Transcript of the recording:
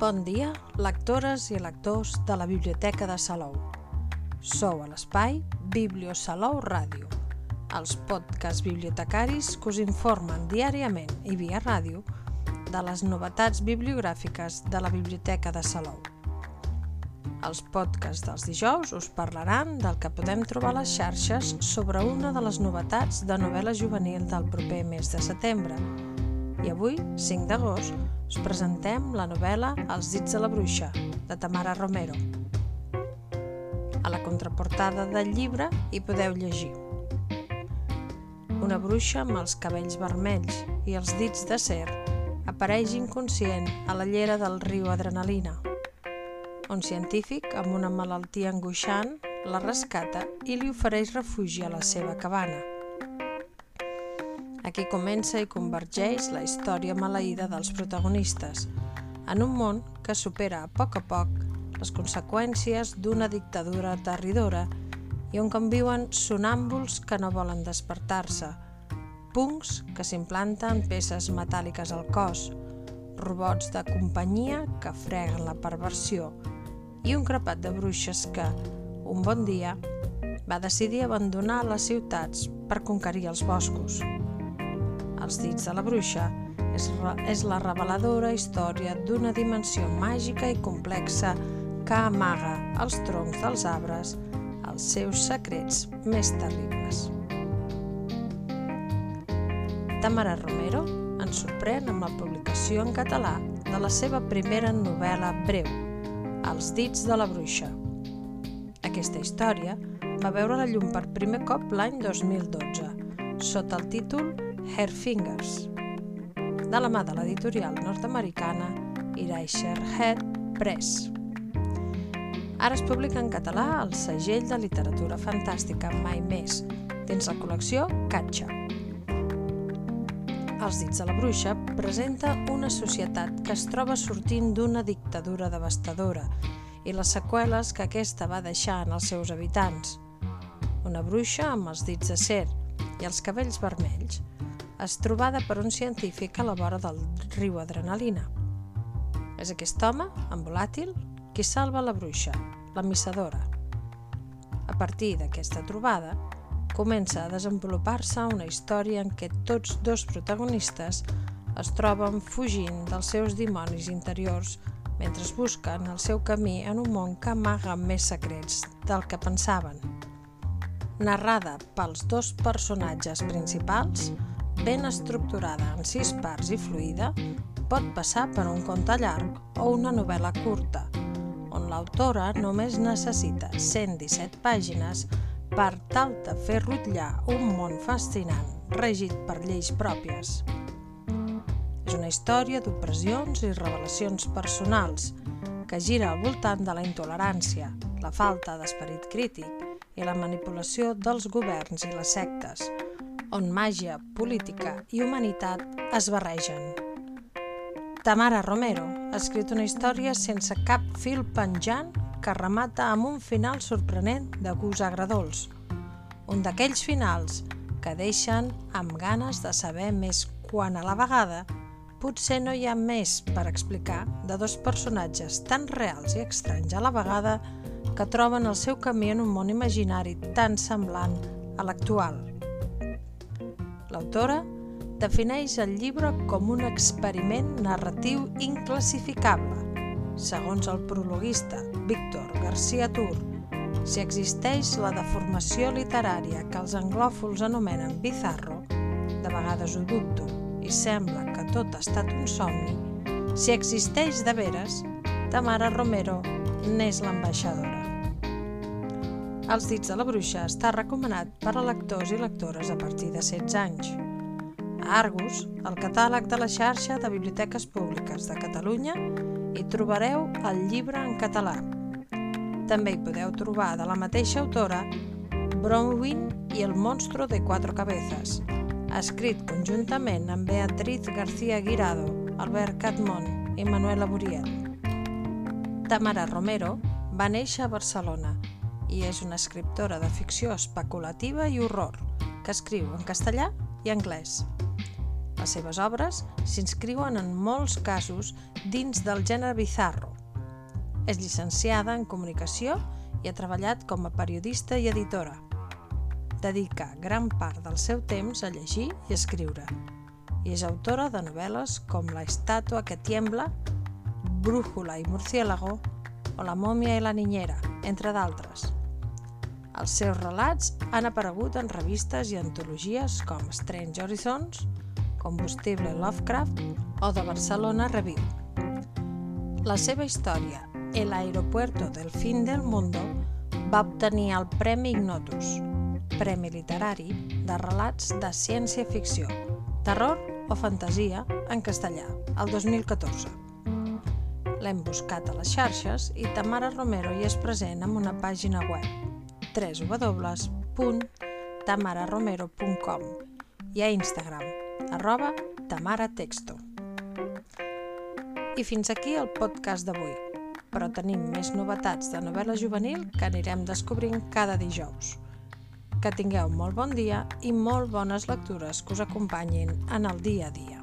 Bon dia, lectores i lectors de la Biblioteca de Salou. Sou a l'espai Bibliosalou Ràdio, els podcasts bibliotecaris que us informen diàriament i via ràdio de les novetats bibliogràfiques de la Biblioteca de Salou. Els podcasts dels dijous us parlaran del que podem trobar a les xarxes sobre una de les novetats de novel·la juvenil del proper mes de setembre. I avui, 5 d'agost, us presentem la novel·la Els dits de la bruixa, de Tamara Romero. A la contraportada del llibre hi podeu llegir Una bruixa amb els cabells vermells i els dits de cer apareix inconscient a la llera del riu Adrenalina. Un científic amb una malaltia angoixant la rescata i li ofereix refugi a la seva cabana. Aquí comença i convergeix la història maleïda dels protagonistes, en un món que supera a poc a poc les conseqüències d'una dictadura aterridora i on conviuen sonàmbuls que no volen despertar-se, punks que s'implanten peces metàl·liques al cos, robots de companyia que freguen la perversió i un crepat de bruixes que, un bon dia, va decidir abandonar les ciutats per conquerir els boscos. Els dits de la bruixa és, és la reveladora història d'una dimensió màgica i complexa que amaga als troncs dels arbres els seus secrets més terribles. Tamara Romero ens sorprèn amb la publicació en català de la seva primera novel·la breu, Els dits de la bruixa. Aquesta història va veure la llum per primer cop l'any 2012, sota el títol Hair Fingers, de la mà de l'editorial nord-americana Head Press. Ara es publica en català el segell de literatura fantàstica Mai Més, dins la col·lecció Catxa. Els dits de la bruixa presenta una societat que es troba sortint d'una dictadura devastadora i les seqüeles que aquesta va deixar en els seus habitants. Una bruixa amb els dits de cer i els cabells vermells és trobada per un científic a la vora del riu Adrenalina. És aquest home, en volàtil, qui salva la bruixa, la missadora. A partir d'aquesta trobada, comença a desenvolupar-se una història en què tots dos protagonistes es troben fugint dels seus dimonis interiors mentre busquen el seu camí en un món que amaga més secrets del que pensaven. Narrada pels dos personatges principals, ben estructurada en sis parts i fluida, pot passar per un conte llarg o una novel·la curta, on l'autora només necessita 117 pàgines per tal de fer rutllar un món fascinant regit per lleis pròpies. És una història d'opressions i revelacions personals que gira al voltant de la intolerància, la falta d'esperit crític i la manipulació dels governs i les sectes, on màgia, política i humanitat es barregen. Tamara Romero ha escrit una història sense cap fil penjant que remata amb un final sorprenent de gust agradols. Un d'aquells finals que deixen amb ganes de saber més quan a la vegada potser no hi ha més per explicar de dos personatges tan reals i estranys a la vegada que troben el seu camí en un món imaginari tan semblant a l'actual. L'autora defineix el llibre com un experiment narratiu inclassificable. Segons el prologuista Víctor García Tur, si existeix la deformació literària que els anglòfols anomenen bizarro, de vegades ho dubto i sembla que tot ha estat un somni, si existeix de veres, Tamara Romero n'és l'ambaixadora. Els dits de la bruixa està recomanat per a lectors i lectores a partir de 16 anys. A Argus, el catàleg de la xarxa de biblioteques públiques de Catalunya, hi trobareu el llibre en català. També hi podeu trobar de la mateixa autora Bronwyn i el monstro de quatre cabezas, escrit conjuntament amb Beatriz García Guirado, Albert Catmont i Manuela Buriel. Tamara Romero va néixer a Barcelona i és una escriptora de ficció especulativa i horror que escriu en castellà i anglès. Les seves obres s'inscriuen en molts casos dins del gènere bizarro. És llicenciada en comunicació i ha treballat com a periodista i editora. Dedica gran part del seu temps a llegir i escriure. I és autora de novel·les com La estàtua que tiembla, Brújula i murciélago o La mòmia i la niñera, entre d'altres. Els seus relats han aparegut en revistes i antologies com Strange Horizons, Combustible Lovecraft o de Barcelona Review. La seva història, El aeropuerto del fin del mundo, va obtenir el Premi Ignotus, premi literari de relats de ciència-ficció, terror o fantasia en castellà, el 2014. L'hem buscat a les xarxes i Tamara Romero hi és present amb una pàgina web www.tamararomero.com i a Instagram, arroba tamaratexto. I fins aquí el podcast d'avui, però tenim més novetats de novel·la juvenil que anirem descobrint cada dijous. Que tingueu molt bon dia i molt bones lectures que us acompanyin en el dia a dia.